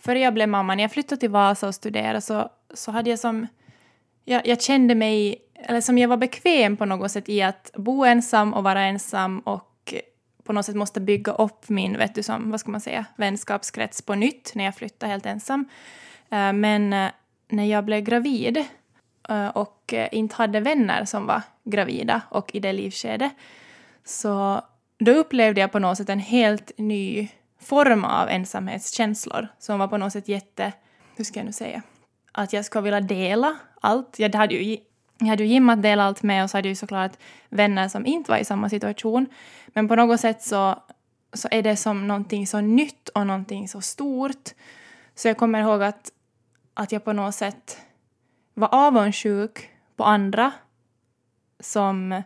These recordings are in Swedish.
före jag blev mamma, när jag flyttade till Vasa och studerade så, så hade jag som... Jag, jag kände mig, eller som jag var bekväm på något sätt i att bo ensam och vara ensam och på något sätt måste bygga upp min, vet du, som, vad ska man säga, vänskapskrets på nytt när jag flyttade helt ensam. Eh, men eh, när jag blev gravid eh, och inte hade vänner som var gravida och i det livskedet så då upplevde jag på något sätt en helt ny form av ensamhetskänslor som var på något sätt jätte, hur ska jag nu säga, att jag skulle vilja dela allt. Jag hade ju, jag hade ju Jim att dela allt med och så hade jag ju såklart vänner som inte var i samma situation. Men på något sätt så, så är det som någonting så nytt och någonting så stort. Så jag kommer ihåg att, att jag på något sätt var avundsjuk på andra som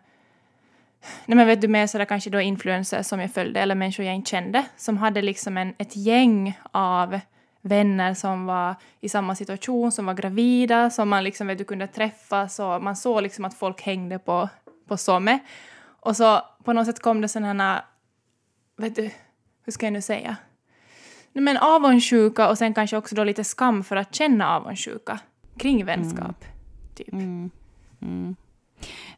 Nej men vet du, mer sådär kanske då influencers som jag följde eller människor jag inte kände som hade liksom en, ett gäng av vänner som var i samma situation, som var gravida, som man liksom vet du kunde träffas och man såg liksom att folk hängde på, på Somme. Och så på något sätt kom det sådana vet du, hur ska jag nu säga? Nej men avundsjuka och sen kanske också då lite skam för att känna avundsjuka kring vänskap. Mm. Typ. Mm. Mm.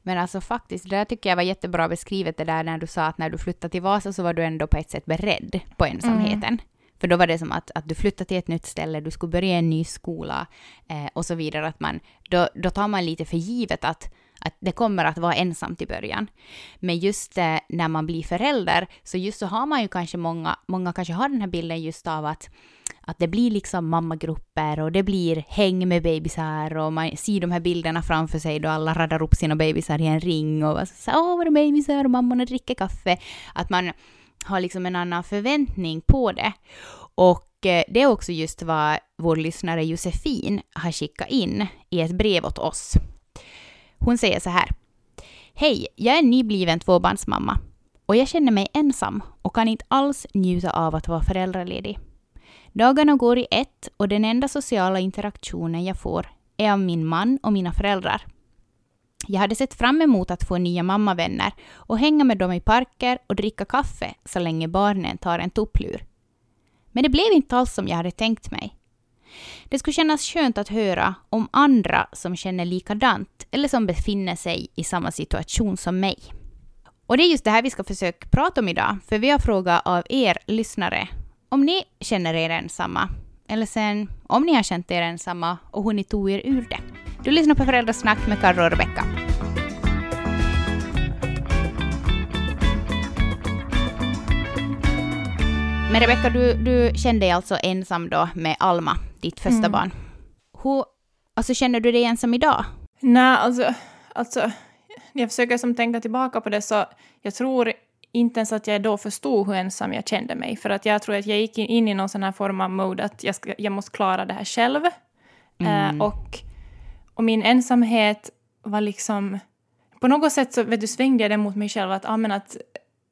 Men alltså faktiskt, det där tycker jag var jättebra beskrivet det där när du sa att när du flyttade till Vasa så var du ändå på ett sätt beredd på ensamheten. Mm. För då var det som att, att du flyttade till ett nytt ställe, du skulle börja en ny skola eh, och så vidare. Att man, då, då tar man lite för givet att, att det kommer att vara ensamt i början. Men just eh, när man blir förälder, så just så har man ju kanske många, många kanske har den här bilden just av att att det blir liksom mammagrupper och det blir häng med bebisar och man ser de här bilderna framför sig då alla radar upp sina bebisar i en ring och så åh vad är bebisar och mammorna dricker kaffe. Att man har liksom en annan förväntning på det. Och eh, det är också just vad vår lyssnare Josefin har skickat in i ett brev åt oss. Hon säger så här. Hej, jag är nybliven tvåbarnsmamma och jag känner mig ensam och kan inte alls njuta av att vara föräldraledig. Dagarna går i ett och den enda sociala interaktionen jag får är av min man och mina föräldrar. Jag hade sett fram emot att få nya mammavänner och hänga med dem i parker och dricka kaffe så länge barnen tar en tupplur. Men det blev inte alls som jag hade tänkt mig. Det skulle kännas skönt att höra om andra som känner likadant eller som befinner sig i samma situation som mig. Och det är just det här vi ska försöka prata om idag, för vi har frågat av er lyssnare om ni känner er ensamma, eller sen om ni har känt er ensamma och hur ni tog er ur det. Du lyssnar på Föräldrasnack med Karro och Rebecka. Men Rebecka, du, du kände dig alltså ensam då med Alma, ditt första mm. barn. Hur, alltså känner du dig ensam idag? Nej, alltså, alltså, jag försöker som tänka tillbaka på det så jag tror inte ens att jag då förstod hur ensam jag kände mig. För att jag tror att jag gick in i någon sån här form av mode att jag, ska, jag måste klara det här själv. Mm. Uh, och, och min ensamhet var liksom... På något sätt så vet du, svängde jag det mot mig själv att, ah, men att,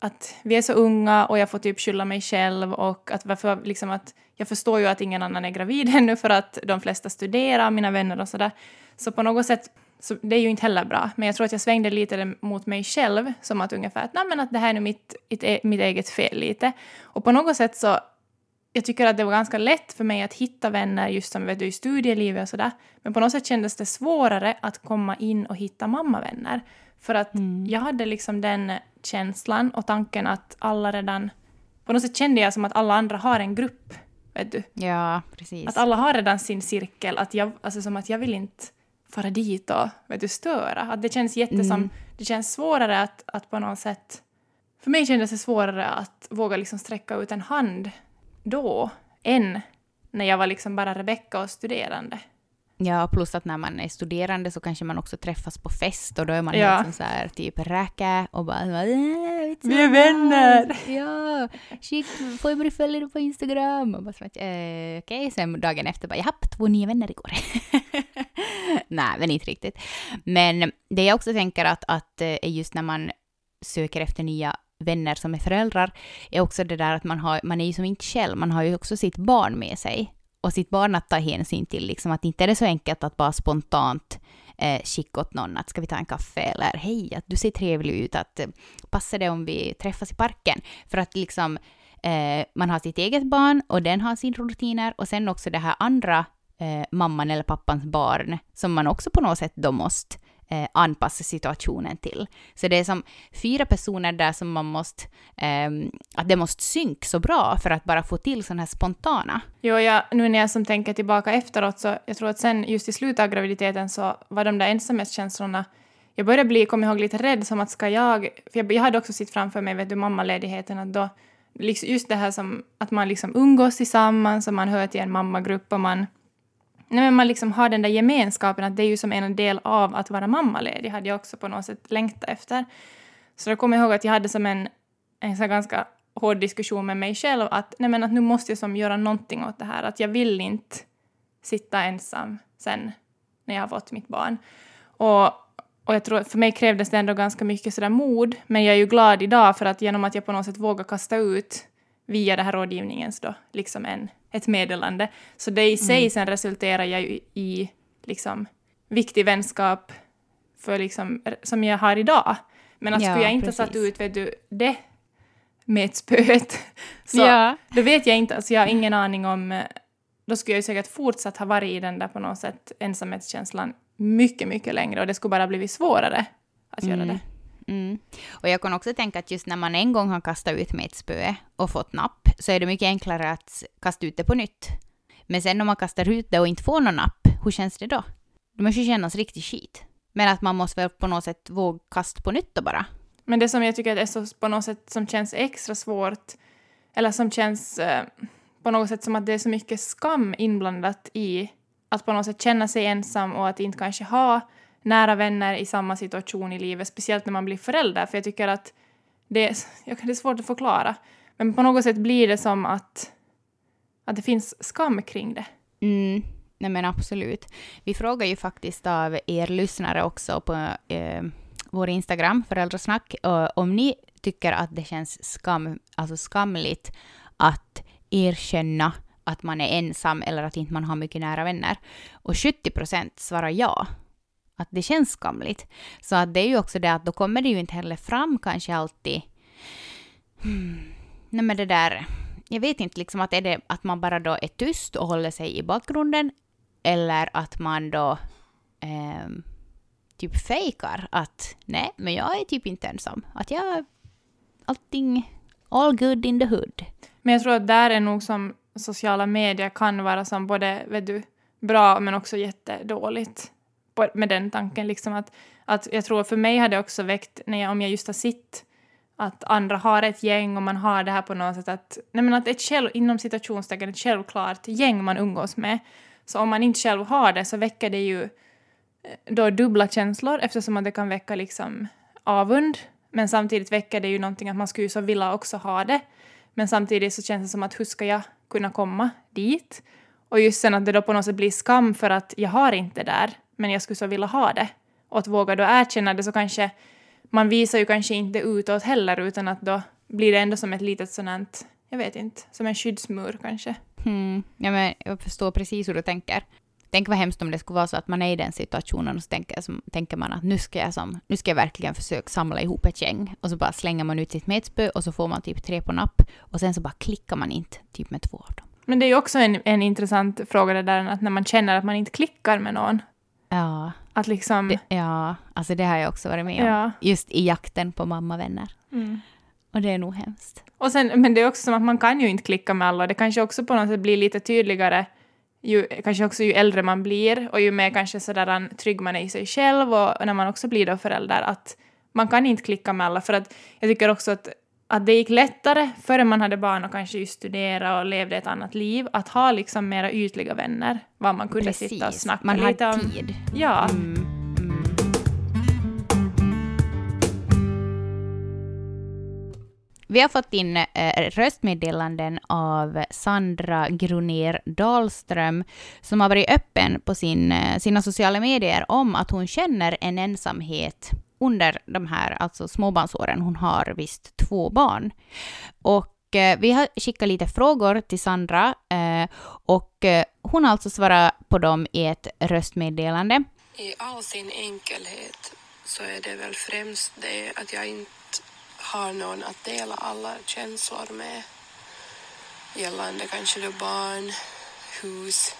att vi är så unga och jag får typ skylla mig själv och att varför liksom att jag förstår ju att ingen annan är gravid ännu för att de flesta studerar, mina vänner och sådär. Så på något sätt så det är ju inte heller bra. Men jag tror att jag svängde lite mot mig själv, som att ungefär att, Nej, men att det här är nu mitt, e-, mitt eget fel lite. Och på något sätt så, jag tycker att det var ganska lätt för mig att hitta vänner just som vet du, i studielivet och sådär. Men på något sätt kändes det svårare att komma in och hitta mammavänner. För att mm. jag hade liksom den känslan och tanken att alla redan... På något sätt kände jag som att alla andra har en grupp. Vet du? Ja, precis. Att alla har redan sin cirkel. Att jag, alltså som att jag vill inte fara dit och vet du, störa. Att det känns jättesom, mm. det känns svårare att, att på något sätt... För mig kändes det svårare att våga liksom sträcka ut en hand då än när jag var liksom bara Rebecka och studerande. Ja, plus att när man är studerande så kanske man också träffas på fest och då är man ja. liksom så här typ räka och bara Vi är vänner! Ja, shit, börja följa dig på Instagram? Och bara så att, eh, okej, okay. sen dagen efter bara japp, två nya vänner igår. Nej, men inte riktigt. Men det jag också tänker att, att är eh, just när man söker efter nya vänner som är föräldrar, är också det där att man, har, man är ju som inte själv, man har ju också sitt barn med sig och sitt barn att ta hänsyn till. Liksom att inte är det så enkelt att bara spontant eh, skicka åt någon att ska vi ta en kaffe eller hej, att du ser trevlig ut, att eh, passar det om vi träffas i parken? För att liksom eh, man har sitt eget barn och den har sina rutiner och sen också det här andra eh, mamman eller pappans barn som man också på något sätt då måste eh, anpassa situationen till. Så det är som fyra personer där som man måste, eh, att det måste synka så bra för att bara få till sådana här spontana. Jo, jag, nu när jag som tänker tillbaka efteråt så jag tror att sen just i slutet av graviditeten så var de där ensamhetskänslorna jag började bli, kom ihåg, lite rädd som att ska jag, för jag, jag hade också sett framför mig, vet du, mammaledigheten, att då, liksom just det här som att man liksom umgås tillsammans och man hör till en mammagrupp och man Nej, men man liksom har den där gemenskapen, att det är ju som en del av att vara mammaledig, hade jag också på något sätt längtat efter. Så då kommer jag ihåg att jag hade som en, en så ganska hård diskussion med mig själv, att, nej, men att nu måste jag som göra någonting åt det här, att jag vill inte sitta ensam sen när jag har fått mitt barn. Och, och jag tror för mig krävdes det ändå ganska mycket sådär mod, men jag är ju glad idag för att genom att jag på något sätt vågar kasta ut via den här rådgivningens då, liksom en ett meddelande. Så det i sig mm. sen resulterar ju i liksom viktig vänskap för liksom, som jag har idag. Men att ja, skulle jag inte precis. satt ut vet du, det med ett spöet, så ja. då vet jag inte, alltså jag har ingen aning om, då skulle jag ju säkert fortsatt ha varit i den där på något sätt ensamhetskänslan mycket, mycket längre och det skulle bara blivit svårare att mm. göra det. Mm. Och jag kan också tänka att just när man en gång har kastat ut med ett spö och fått napp så är det mycket enklare att kasta ut det på nytt. Men sen om man kastar ut det och inte får någon napp, hur känns det då? Det måste ju kännas riktigt skit. Men att man måste väl på något sätt våga kasta på nytt då bara. Men det som jag tycker är så på något sätt som känns extra svårt, eller som känns eh, på något sätt som att det är så mycket skam inblandat i att på något sätt känna sig ensam och att inte kanske ha nära vänner i samma situation i livet, speciellt när man blir förälder, för jag tycker att det är, det är svårt att förklara. Men på något sätt blir det som att, att det finns skam kring det. Mm. Nej men absolut. Vi frågar ju faktiskt av er lyssnare också på eh, vår Instagram, Föräldrasnack, eh, om ni tycker att det känns skam, alltså skamligt att erkänna att man är ensam eller att inte man har mycket nära vänner. Och 70 procent svarar ja att det känns skamligt. Så att det är ju också det att då kommer det ju inte heller fram kanske alltid... Hmm. Nej men det där... Jag vet inte liksom att är det att man bara då är tyst och håller sig i bakgrunden eller att man då eh, typ fejkar att nej, men jag är typ inte ensam. Att jag... Allting... All good in the hood. Men jag tror att där är nog som sociala medier kan vara som både, vet du, bra men också jättedåligt på, med den tanken. Liksom att, att jag tror för mig har det också väckt, när jag, om jag just har sett att andra har ett gäng och man har det här på något sätt att, nej men att ett själv, inom situationstecken ett självklart gäng man umgås med. Så om man inte själv har det så väcker det ju eh, då dubbla känslor eftersom att det kan väcka liksom avund. Men samtidigt väcker det ju någonting att man skulle så vilja också ha det. Men samtidigt så känns det som att hur ska jag kunna komma dit? Och just sen att det då på något sätt blir skam för att jag har inte där men jag skulle så vilja ha det. Och att våga då erkänna det så kanske man visar ju kanske inte utåt heller utan att då blir det ändå som ett litet sådant, jag vet inte, som en skyddsmur kanske. Mm. Ja, men jag förstår precis hur du tänker. Tänk vad hemskt om det skulle vara så att man är i den situationen och så tänker, som, tänker man att nu ska, jag som, nu ska jag verkligen försöka samla ihop ett gäng. Och så bara slänger man ut sitt metspö och så får man typ tre på napp. Och sen så bara klickar man inte typ med två av dem. Men det är ju också en, en intressant fråga det där att när man känner att man inte klickar med någon, Ja. Att liksom... Det, ja, alltså det har jag också varit med om. Ja. Just i jakten på mammavänner. Mm. Och det är nog hemskt. Och sen, men det är också som att man kan ju inte klicka med alla. Det kanske också på något sätt blir lite tydligare ju, kanske också ju äldre man blir och ju mer kanske sådär trygg man är i sig själv och när man också blir då förälder att man kan inte klicka med alla för att jag tycker också att att det gick lättare före man hade barn och kanske just studera och levde ett annat liv, att ha liksom mera ytliga vänner, vad man kunde Precis. sitta och snacka man lite om. tid. Ja. Mm. Mm. Vi har fått in eh, röstmeddelanden av Sandra Gruner Dahlström som har varit öppen på sin, eh, sina sociala medier om att hon känner en ensamhet under de här alltså småbarnsåren. Hon har visst två barn. Och eh, vi har skickat lite frågor till Sandra eh, och eh, hon har alltså svarat på dem i ett röstmeddelande. I all sin enkelhet så är det väl främst det att jag inte har någon att dela alla känslor med. gällande kanske då barn, hus.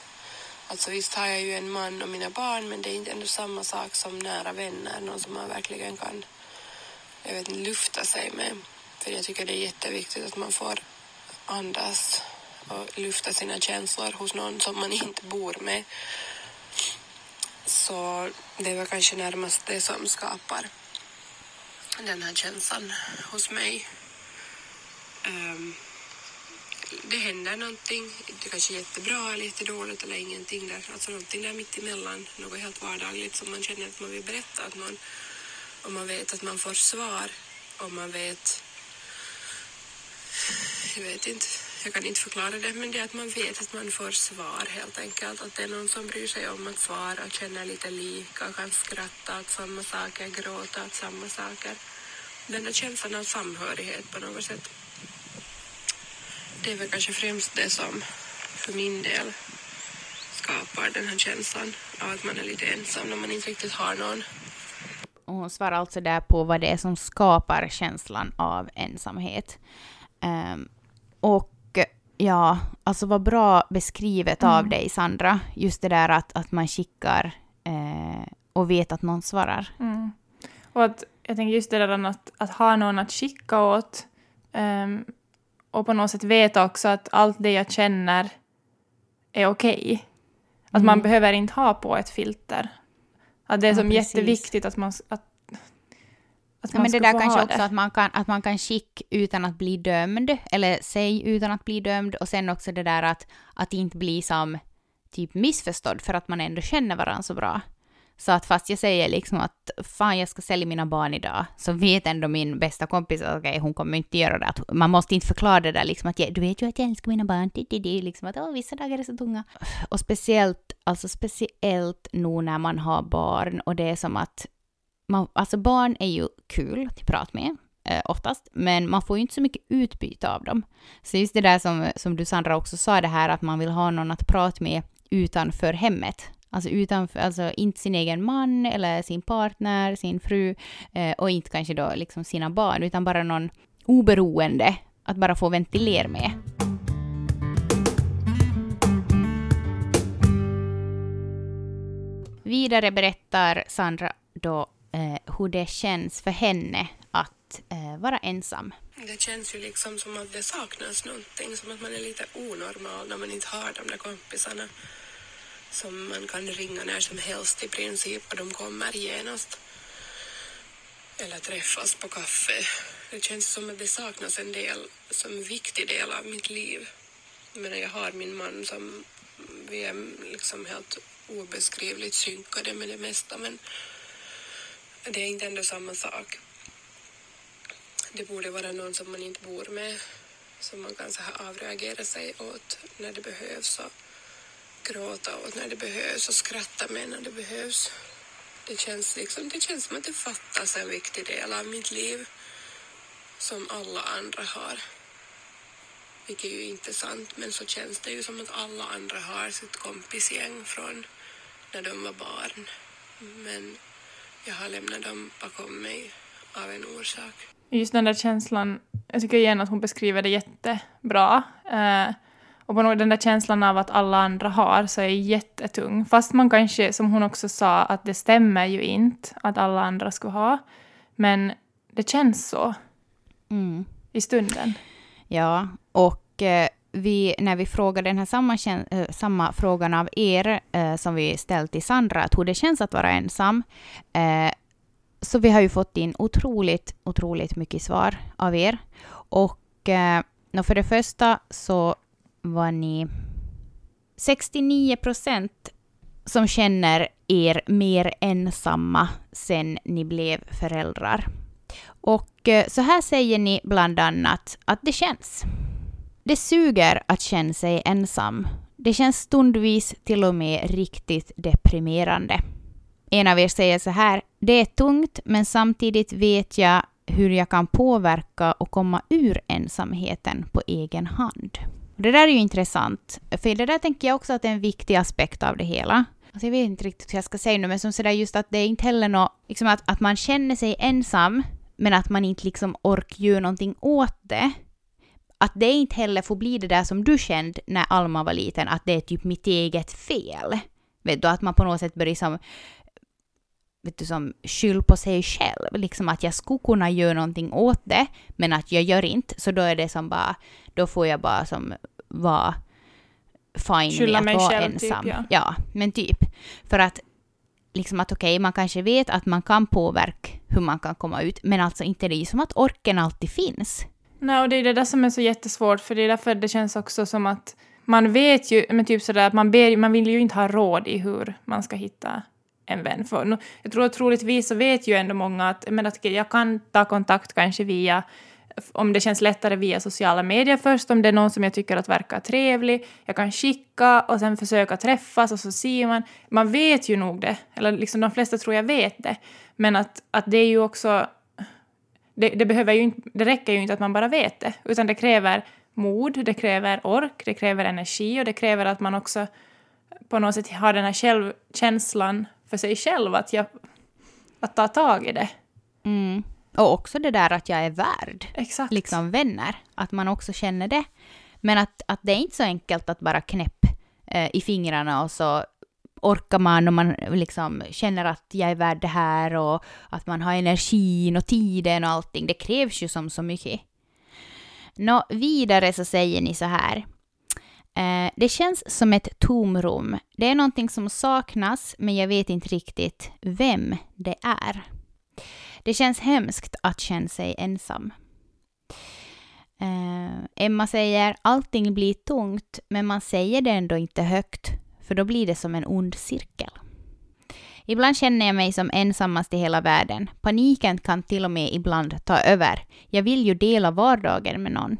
Alltså visst har jag ju en man och mina barn men det är inte ändå samma sak som nära vänner, någon som man verkligen kan jag vet lufta sig med. För jag tycker det är jätteviktigt att man får andas och lufta sina känslor hos någon som man inte bor med. Så det var kanske närmast det som skapar den här känslan hos mig. Um, det händer någonting, det kanske är jättebra eller jättedåligt eller ingenting där, alltså någonting där mitt emellan, något helt vardagligt som man känner att man vill berätta. Att man, och man vet att man får svar. Och man vet, jag vet inte, jag kan inte förklara det, men det är att man vet att man får svar helt enkelt, att det är någon som bryr sig om att svara, känner lite lika, kan skratta åt samma saker, gråta åt samma saker. Den där känslan av samhörighet på något sätt det är väl kanske främst det som för min del skapar den här känslan av att man är lite ensam när man inte riktigt har någon. Och hon svarar alltså där på vad det är som skapar känslan av ensamhet. Um, och ja, alltså vad bra beskrivet mm. av dig Sandra. Just det där att, att man skickar eh, och vet att någon svarar. Mm. Och att jag tänker just det där att, att ha någon att skicka åt. Um, och på något sätt veta också att allt det jag känner är okej. Okay. Att mm. man behöver inte ha på ett filter. Att det är ja, som precis. jätteviktigt att man, att, att ja, man men det där kanske också det. att man, kan, att man kan skicka utan att bli dömd, eller säg utan att bli dömd, och sen också det där att, att inte bli som typ missförstådd för att man ändå känner varandra så bra. Så att fast jag säger liksom att fan jag ska sälja mina barn idag, så vet ändå min bästa kompis att okay, hon kommer inte göra det. Att man måste inte förklara det där liksom att du vet ju att jag älskar mina barn, det, det, det, liksom att vissa dagar är så tunga. Och speciellt, alltså speciellt nu när man har barn och det är som att man, alltså barn är ju kul att prata med, eh, oftast, men man får ju inte så mycket utbyte av dem. Så just det där som, som du Sandra också sa, det här att man vill ha någon att prata med utanför hemmet. Alltså, utanför, alltså inte sin egen man eller sin partner, sin fru eh, och inte kanske då liksom sina barn, utan bara någon oberoende att bara få ventilera med. Vidare berättar Sandra då eh, hur det känns för henne att eh, vara ensam. Det känns ju liksom som att det saknas någonting, som att man är lite onormal när man inte har de där kompisarna som man kan ringa när som helst i princip och de kommer genast. Eller träffas på kaffe. Det känns som att det saknas en del, som en viktig del av mitt liv. Men jag har min man som vi är liksom helt obeskrivligt synkade med det mesta men det är inte ändå samma sak. Det borde vara någon som man inte bor med som man kan så här avreagera sig åt när det behövs. Och gråta åt när det behövs och skratta med när det behövs. Det känns, liksom, det känns som att det fattas en viktig del av mitt liv som alla andra har. Vilket är ju inte sant, men så känns det ju som att alla andra har sitt kompisgäng från när de var barn. Men jag har lämnat dem bakom mig av en orsak. Just den där känslan, jag tycker igen att hon beskriver det jättebra. Eh, och på något, den där känslan av att alla andra har så är jättetung. Fast man kanske, som hon också sa, att det stämmer ju inte att alla andra skulle ha. Men det känns så mm. i stunden. Ja, och eh, vi, när vi frågade den här samma, eh, samma frågan av er eh, som vi ställt till Sandra, att hur det känns att vara ensam, eh, så vi har ju fått in otroligt, otroligt mycket svar av er. Och för det första så var ni 69 procent som känner er mer ensamma sen ni blev föräldrar. Och eh, så här säger ni bland annat att det känns. Det suger att känna sig ensam. Det känns stundvis till och med riktigt deprimerande. En av er säger så här, det är tungt men samtidigt vet jag hur jag kan påverka och komma ur ensamheten på egen hand. Det där är ju intressant, för det där tänker jag också att det är en viktig aspekt av det hela. Alltså jag vet inte riktigt hur jag ska säga nu, men som sådär just att det är inte heller något, liksom att, att man känner sig ensam, men att man inte liksom orkar göra någonting åt det. att det inte heller får bli det där som du kände när Alma var liten, att det är typ mitt eget fel. Vet du, att man på något sätt börjar som vet du, som skyll på sig själv. Liksom att jag skulle kunna göra någonting åt det, men att jag gör inte. Så då är det som bara, då får jag bara som vara fine Skylla med att vara själv, typ, ensam. ja. ja, men typ. För att liksom att okej, man kanske vet att man kan påverka hur man kan komma ut, men alltså inte det är ju som att orken alltid finns. Nej, och det är det där som är så jättesvårt, för det är därför det känns också som att man vet ju, men typ sådär att man, ber, man vill ju inte ha råd i hur man ska hitta en vän. För nu- jag tror troligtvis så vet ju ändå många att, men att jag kan ta kontakt kanske via om det känns lättare via sociala medier först, om det är någon som jag tycker att verkar trevlig. Jag kan skicka och sen försöka träffas och så ser man. Man vet ju nog det, eller liksom de flesta tror jag vet det. Men att, att det är ju också... Det, det, behöver ju inte, det räcker ju inte att man bara vet det, utan det kräver mod, det kräver ork, det kräver energi och det kräver att man också på något sätt har den här självkänslan för sig själv, att, jag, att ta tag i det. Mm. Och också det där att jag är värd Exakt. liksom vänner, att man också känner det. Men att, att det är inte så enkelt att bara knäpp eh, i fingrarna och så orkar man och man liksom känner att jag är värd det här och att man har energin och tiden och allting. Det krävs ju som så mycket. Nå, vidare så säger ni så här. Eh, det känns som ett tomrum. Det är någonting som saknas, men jag vet inte riktigt vem det är. Det känns hemskt att känna sig ensam. Eh, Emma säger allting blir tungt, men man säger det ändå inte högt, för då blir det som en ond cirkel. Ibland känner jag mig som ensammast i hela världen. Paniken kan till och med ibland ta över. Jag vill ju dela vardagen med någon.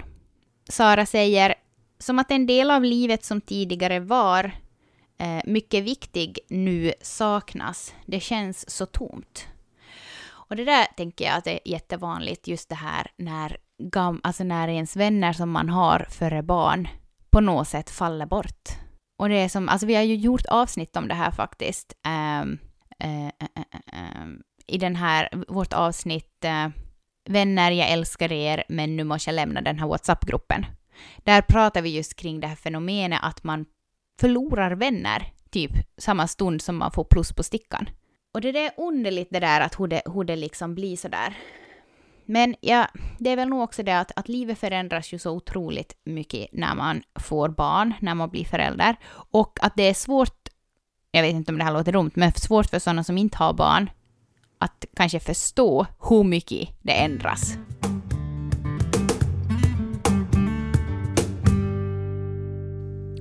Sara säger, som att en del av livet som tidigare var eh, mycket viktig nu saknas. Det känns så tomt. Och det där tänker jag att det är jättevanligt, just det här när, gam, alltså när ens vänner som man har före barn på något sätt faller bort. Och det är som, alltså vi har ju gjort avsnitt om det här faktiskt. eh, eh, eh, eh, I den här, vårt avsnitt eh, Vänner, jag älskar er, men nu måste jag lämna den här WhatsApp-gruppen. Där pratar vi just kring det här fenomenet att man förlorar vänner, typ samma stund som man får plus på stickan. Och det är underligt det där att hur det, hur det liksom blir sådär. Men ja, det är väl nog också det att, att livet förändras ju så otroligt mycket när man får barn, när man blir förälder. Och att det är svårt, jag vet inte om det här låter dumt, men svårt för sådana som inte har barn att kanske förstå hur mycket det ändras.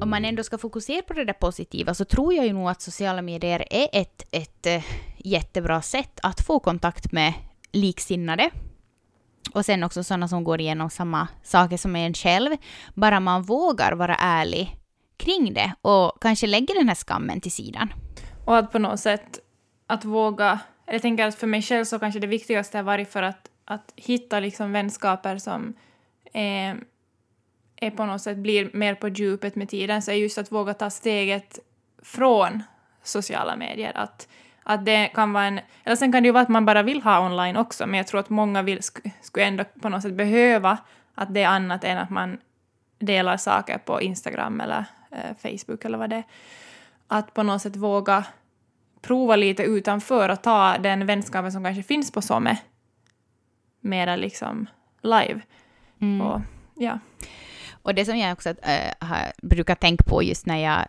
Om man ändå ska fokusera på det där positiva så tror jag ju nog att sociala medier är ett, ett eh, jättebra sätt att få kontakt med liksinnade. Och sen också sådana som går igenom samma saker som en själv. Bara man vågar vara ärlig kring det och kanske lägger den här skammen till sidan. Och att på något sätt att våga... Jag tänker att för mig själv så kanske det viktigaste har varit för att, att hitta liksom vänskaper som är, är på något sätt blir mer på djupet med tiden, så är just att våga ta steget från sociala medier. Att, att det kan vara en... Eller sen kan det ju vara att man bara vill ha online också, men jag tror att många vill, sk- skulle ändå på något sätt behöva att det är annat än att man delar saker på Instagram eller eh, Facebook eller vad det är. Att på något sätt våga prova lite utanför och ta den vänskapen som kanske finns på Somme mera liksom live. Mm. Och, ja. Och det som jag också äh, har, brukar tänka på just när jag,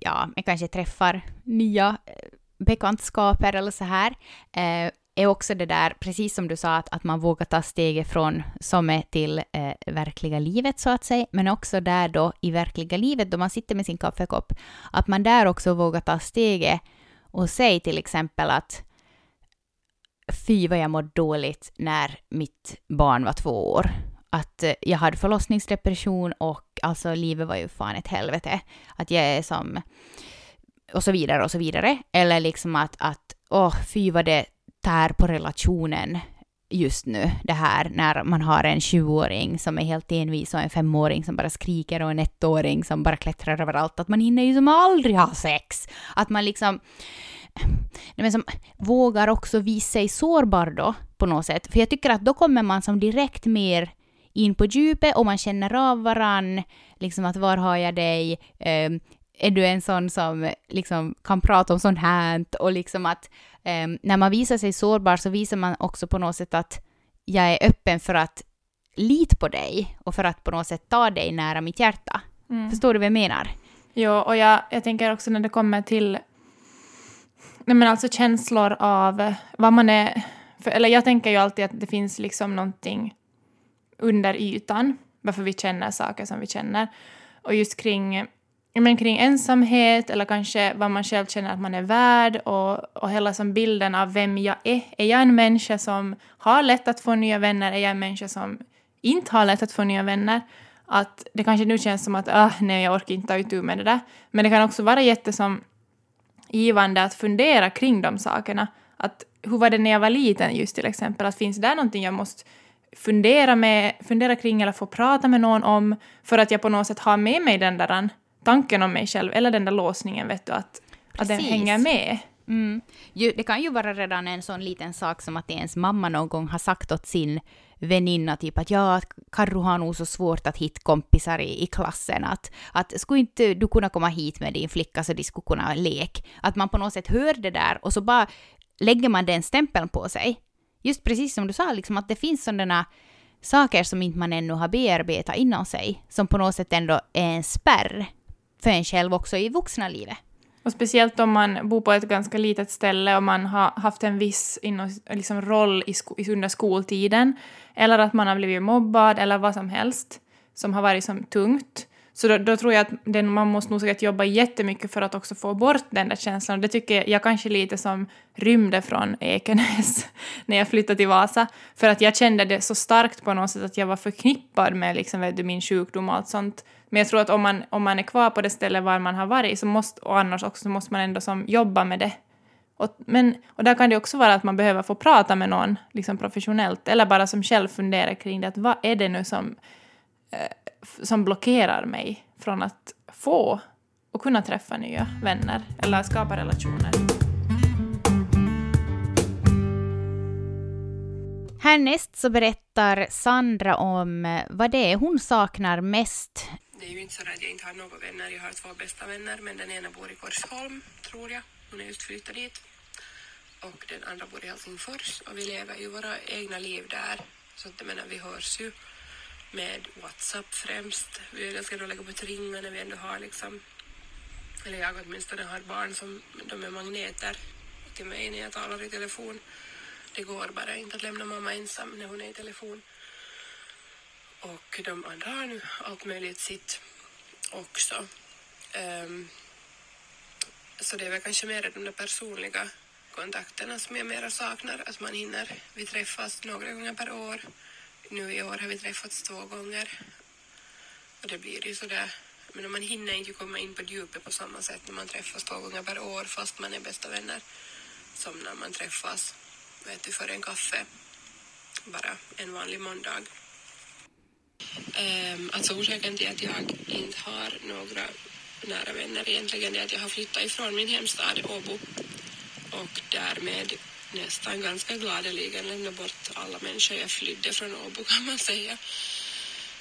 ja, jag kanske träffar nya eh, bekantskaper eller så här, äh, är också det där, precis som du sa, att, att man vågar ta steget från som är till äh, verkliga livet så att säga, men också där då i verkliga livet då man sitter med sin kaffekopp, att man där också vågar ta steget och säga till exempel att fy vad jag mådde dåligt när mitt barn var två år att eh, jag hade förlossningsdepression och alltså livet var ju fan ett helvete. Att jag är som... Och så vidare och så vidare. Eller liksom att, att åh fy vad det tär på relationen just nu. Det här när man har en 20-åring som är helt envis och en femåring som bara skriker och en ettåring som bara klättrar överallt. Att man hinner ju som aldrig ha sex. Att man liksom... Men som vågar också visa sig sårbar då på något sätt. För jag tycker att då kommer man som direkt mer in på djupet och man känner av varann, liksom att var har jag dig, eh, är du en sån som liksom kan prata om sånt här och liksom att eh, när man visar sig sårbar så visar man också på något sätt att jag är öppen för att lita på dig och för att på något sätt ta dig nära mitt hjärta. Mm. Förstår du vad jag menar? Jo, och jag, jag tänker också när det kommer till nej men alltså känslor av vad man är... För, eller jag tänker ju alltid att det finns liksom någonting under ytan varför vi känner saker som vi känner. Och just kring, men kring ensamhet eller kanske vad man själv känner att man är värd och, och hela som bilden av vem jag är. Är jag en människa som har lätt att få nya vänner? Är jag en människa som inte har lätt att få nya vänner? Att det kanske nu känns som att ah, nej, jag orkar inte ta itu med det där. Men det kan också vara jättesom givande att fundera kring de sakerna. Att hur var det när jag var liten just till exempel? Att finns det någonting jag måste fundera, med, fundera kring eller få prata med någon om för att jag på något sätt har med mig den där tanken om mig själv eller den där låsningen, vet du, att, att den hänger med. Mm. det kan ju vara redan en sån liten sak som att ens mamma någon gång har sagt åt sin väninna typ att ja, Karro har nog så svårt att hitta kompisar i, i klassen. Att, att skulle inte du kunna komma hit med din flicka så de skulle kunna leka? Att man på något sätt hör det där och så bara lägger man den stämpeln på sig. Just precis som du sa, liksom att det finns sådana saker som inte man ännu har bearbetat inom sig, som på något sätt ändå är en spärr för en själv också i vuxna livet. Och speciellt om man bor på ett ganska litet ställe och man har haft en viss liksom, roll i sko under skoltiden, eller att man har blivit mobbad eller vad som helst som har varit som tungt. Så då, då tror jag att den, man måste nog säkert jobba jättemycket för att också få bort den där känslan. Och det tycker jag, jag kanske lite som rymde från Ekenäs när jag flyttade till Vasa. För att jag kände det så starkt på något sätt att jag var förknippad med liksom, vet du, min sjukdom och allt sånt. Men jag tror att om man, om man är kvar på det stället var man har varit så måste, och annars också så måste man ändå som jobba med det. Och, men, och där kan det också vara att man behöver få prata med någon liksom professionellt eller bara som själv fundera kring det. Att vad är det nu som, eh, som blockerar mig från att få och kunna träffa nya vänner eller skapa relationer? Härnäst så berättar Sandra om vad det är hon saknar mest det är ju inte så att jag inte har några vänner. Jag har två bästa vänner, men den ena bor i Korsholm, tror jag. Hon är just flyttat dit. Och den andra bor i Helsingfors och vi lever ju våra egna liv där. Så att jag menar, vi hörs ju med WhatsApp främst. Vi är ganska dåliga på att ringa när vi ändå har liksom, eller jag åtminstone har barn som de är magneter till mig när jag talar i telefon. Det går bara inte att lämna mamma ensam när hon är i telefon. Och de andra har nu allt möjligt sitt också. Um, så det är väl kanske mer de där personliga kontakterna som jag mera saknar, att man hinner. Vi träffas några gånger per år. Nu i år har vi träffats två gånger. Och det blir ju sådär, men man hinner inte komma in på djupet på samma sätt när man träffas två gånger per år fast man är bästa vänner som när man träffas, vet du, för en kaffe bara en vanlig måndag. Um, alltså orsaken till att jag inte har några nära vänner egentligen är att jag har flyttat ifrån min hemstad Åbo och därmed nästan ganska gladeligen lämna bort alla människor jag flydde från Åbo kan man säga.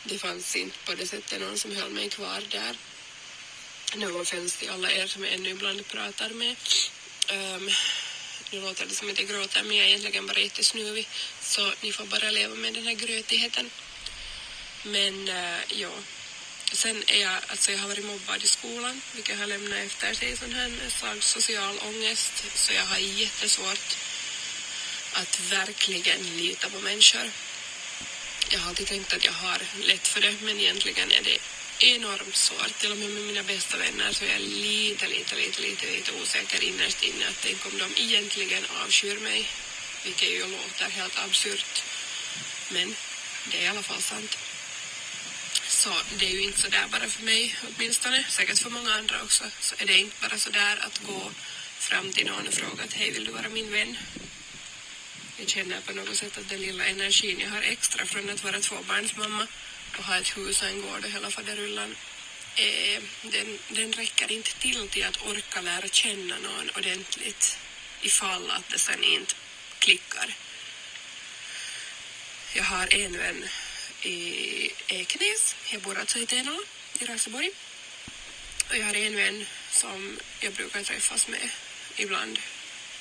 Det fanns inte på det sättet någon som höll mig kvar där. Någon finns till alla er som jag ännu ibland pratar med. Um, nu låter det som att jag gråter men jag är egentligen bara jättesnuvig så ni får bara leva med den här grötigheten. Men uh, ja, sen är jag, alltså jag har varit mobbad i skolan, vilket har lämnat efter sig sån här slags social ångest, så jag har jättesvårt att verkligen lita på människor. Jag har alltid tänkt att jag har lätt för det, men egentligen är det enormt svårt. Till och med med mina bästa vänner så är jag lite, lite, lite, lite, lite osäker innerst inne att tänk om de egentligen avskyr mig, vilket ju låter helt absurt. Men det är i alla fall sant. Så det är ju inte så där bara för mig åtminstone, säkert för många andra också, så är det inte bara så där att gå fram till någon och fråga att hej, vill du vara min vän? Jag känner på något sätt att den lilla energin jag har extra från att vara tvåbarnsmamma och ha ett hus och en gård och hela faderullan, eh, den, den räcker inte till till att orka lära känna någon ordentligt ifall att det sen inte klickar. Jag har en vän i Ekenäs. Jag bor alltså i Tenala i Raseborg. Och jag har en vän som jag brukar träffas med ibland.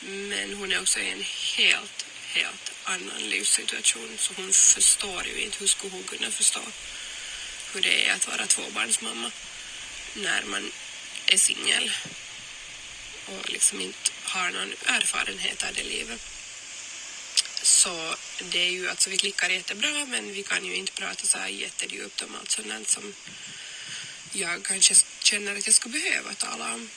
Men hon är också en helt, helt annan livssituation så hon förstår ju inte hur skulle hon kunna förstå hur det är att vara tvåbarnsmamma när man är singel och liksom inte har någon erfarenhet av det livet. Så det är ju alltså, vi klickar jättebra men vi kan ju inte prata så här jättedjupt om allt sånt som jag kanske känner att jag skulle behöva tala om.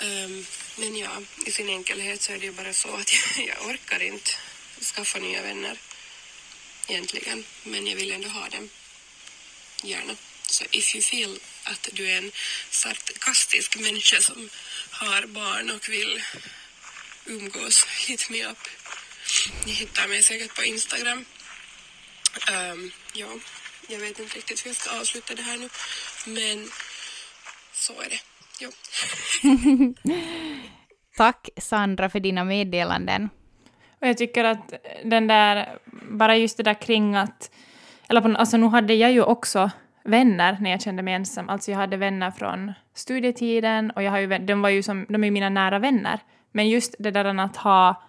Um, men ja, i sin enkelhet så är det ju bara så att jag, jag orkar inte skaffa nya vänner egentligen. Men jag vill ändå ha dem. Gärna. Så if you feel att du är en sarkastisk människa som har barn och vill umgås, hit me up. Ni hittar mig säkert på Instagram. Um, ja, jag vet inte riktigt hur jag ska avsluta det här nu, men så är det. Jo. Tack Sandra för dina meddelanden. Och jag tycker att den där, bara just det där kring att, eller på, alltså nu hade jag ju också vänner när jag kände mig ensam. Alltså jag hade vänner från studietiden och jag har ju, de var ju som, de är mina nära vänner. Men just det där att ha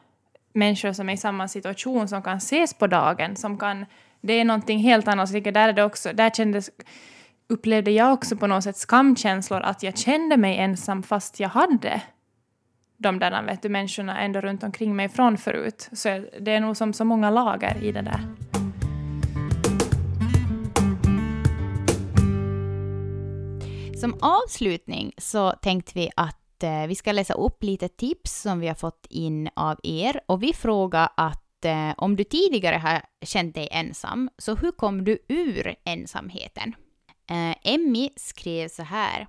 människor som är i samma situation som kan ses på dagen, som kan, det är någonting helt annat. Så där är det också, där kändes, upplevde jag också på något sätt skamkänslor att jag kände mig ensam fast jag hade de där vet du, människorna ändå runt omkring mig från förut. Så det är nog som så många lager i det där. Som avslutning så tänkte vi att eh, vi ska läsa upp lite tips som vi har fått in av er. Och vi frågar att eh, om du tidigare har känt dig ensam, så hur kom du ur ensamheten? Eh, Emmy skrev så här.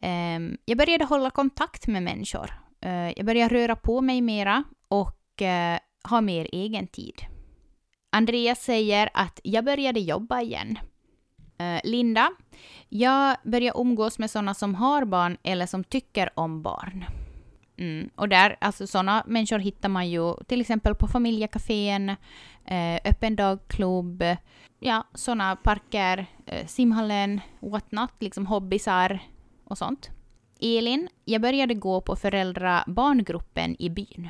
Eh, jag började hålla kontakt med människor. Eh, jag började röra på mig mera och eh, ha mer egen tid. Andreas säger att jag började jobba igen. Eh, Linda, jag börjar umgås med sådana som har barn eller som tycker om barn. Mm. Och där, alltså sådana människor hittar man ju till exempel på familjekafén, eh, öppen dagklubb, ja, sådana parker, eh, simhallen, what not, liksom hobbysar och sånt. Elin, jag började gå på föräldra-barngruppen i byn.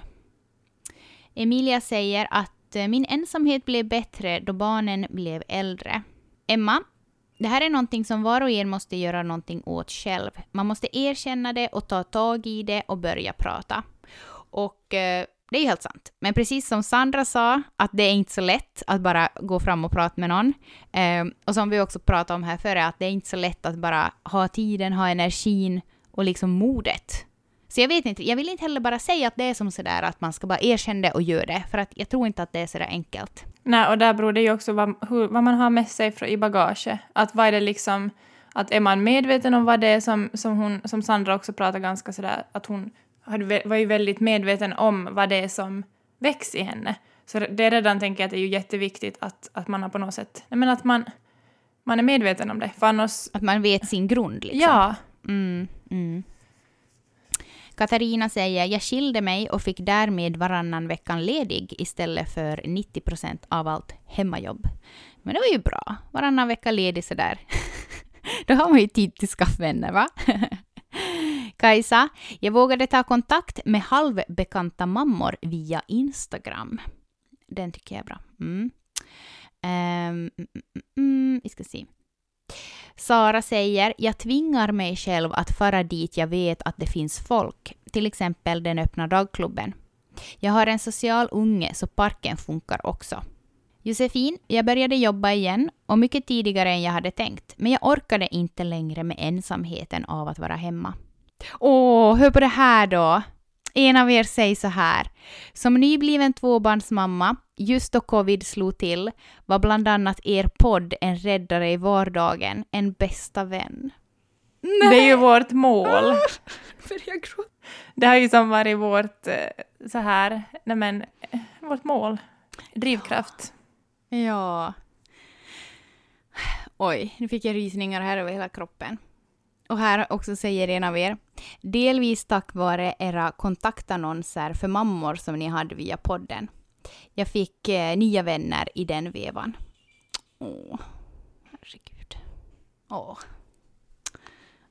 Emilia säger att eh, min ensamhet blev bättre då barnen blev äldre. Emma, det här är någonting som var och en måste göra någonting åt själv. Man måste erkänna det och ta tag i det och börja prata. Och eh, det är helt sant. Men precis som Sandra sa, att det är inte så lätt att bara gå fram och prata med någon. Eh, och som vi också pratade om här före, att det är inte så lätt att bara ha tiden, ha energin och liksom modet. Så jag vet inte, jag vill inte heller bara säga att det är som sådär att man ska bara erkänna det och göra det, för att jag tror inte att det är sådär enkelt. Nej, och där beror det ju också vad, hur, vad man har med sig i bagaget. Att vad är det liksom, att är man medveten om vad det är som, som, hon, som Sandra också pratar ganska sådär, att hon var ju väldigt medveten om vad det är som väcks i henne. Så det är redan tänker jag att det är ju jätteviktigt att, att man har på något sätt, nej men att man, man är medveten om det. För annars, att man vet sin grund liksom. Ja. Mm, mm. Katarina säger, jag skilde mig och fick därmed varannan veckan ledig istället för 90 procent av allt hemmajobb. Men det var ju bra, varannan vecka ledig sådär. Då har man ju tid till skaffvänner, va? Kajsa, jag vågade ta kontakt med halvbekanta mammor via Instagram. Den tycker jag är bra. Mm. Um, mm, mm, vi ska se. Sara säger, jag tvingar mig själv att fara dit jag vet att det finns folk, till exempel den öppna dagklubben. Jag har en social unge så parken funkar också. Josefin, jag började jobba igen och mycket tidigare än jag hade tänkt, men jag orkade inte längre med ensamheten av att vara hemma. Åh, hör på det här då! En av er säger så här. Som nybliven tvåbarnsmamma, just då covid slog till, var bland annat er podd en räddare i vardagen, en bästa vän. Nej. Det är ju vårt mål. det har ju som varit vårt, eh, så här, nej men, eh, vårt mål. Drivkraft. Ja. Oj, nu fick jag rysningar här över hela kroppen. Och här också säger en av er, delvis tack vare era kontaktannonser för mammor som ni hade via podden. Jag fick eh, nya vänner i den vevan. Åh, herregud. Åh.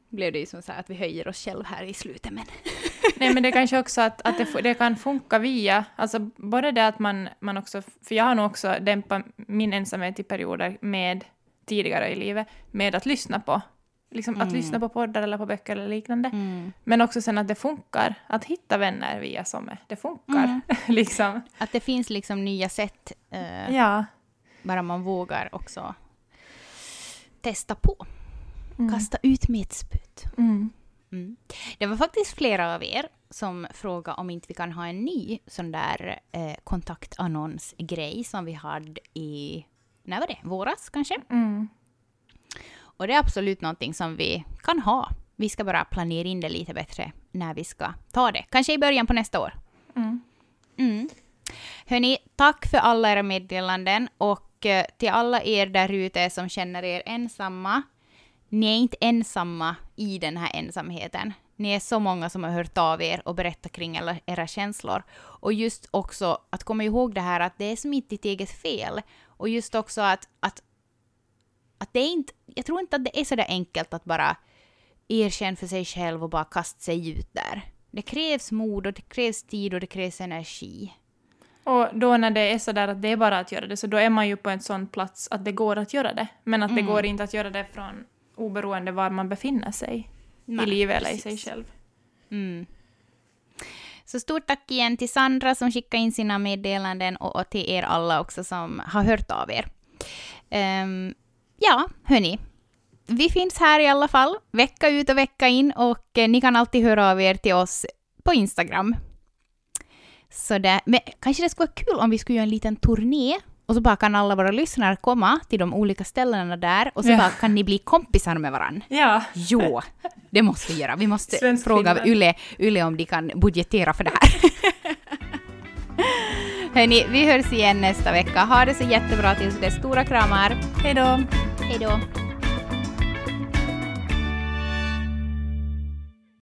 Blev det ju som så här att vi höjer oss själva här i slutet men... Nej, men det kanske också att, att det, det kan funka via, alltså både det att man, man också, för jag har nog också dämpat min ensamhet i perioder med, tidigare i livet, med att lyssna på, liksom att lyssna på poddar eller på böcker eller liknande. Mm. Men också sen att det funkar, att hitta vänner via Somme, det funkar. Mm. liksom. Att det finns liksom nya sätt, eh, Ja. bara man vågar också testa på. Mm. Kasta ut med ett spöt. Mm. Mm. Det var faktiskt flera av er som frågade om inte vi kan ha en ny sån där eh, kontaktannonsgrej som vi hade i, när var det, våras kanske? Och det är absolut någonting som vi kan ha. Vi ska bara planera in det lite bättre när vi ska ta det. Kanske i början på nästa år. Mm. Mm. Hörni, tack för alla era meddelanden och eh, till alla er där ute som känner er ensamma. Ni är inte ensamma i den här ensamheten. Ni är så många som har hört av er och berättat kring alla era känslor. Och just också att komma ihåg det här att det är som inte ditt eget fel. Och just också att, att, att det är inte, jag tror inte att det är så där enkelt att bara erkänna för sig själv och bara kasta sig ut där. Det krävs mod och det krävs tid och det krävs energi. Och då när det är så där att det är bara att göra det, så då är man ju på en sån plats att det går att göra det. Men att det Mm. går inte att göra det från oberoende var man befinner sig Nej, i livet eller i sig själv. Mm. Så stort tack igen till Sandra som skickade in sina meddelanden och, till er alla också som har hört av er. Ehm, ja, hörni. Vi finns här i alla fall, vecka ut och vecka in och eh, ni kan alltid höra av er till oss på Instagram. Så det, men kanske det skulle vara kul om vi skulle göra en liten turné och så bara kan alla våra lyssnare komma till de olika ställena där och så Ja. bara kan ni bli kompisar med varandra. Ja, Jo, det måste vi göra. Vi måste Svensk fråga. Yle, Yle om de kan budgetera för det här. Hörni, vi hörs igen nästa vecka. Ha det så jättebra tills dess, Stora kramar. hej då! Hej då.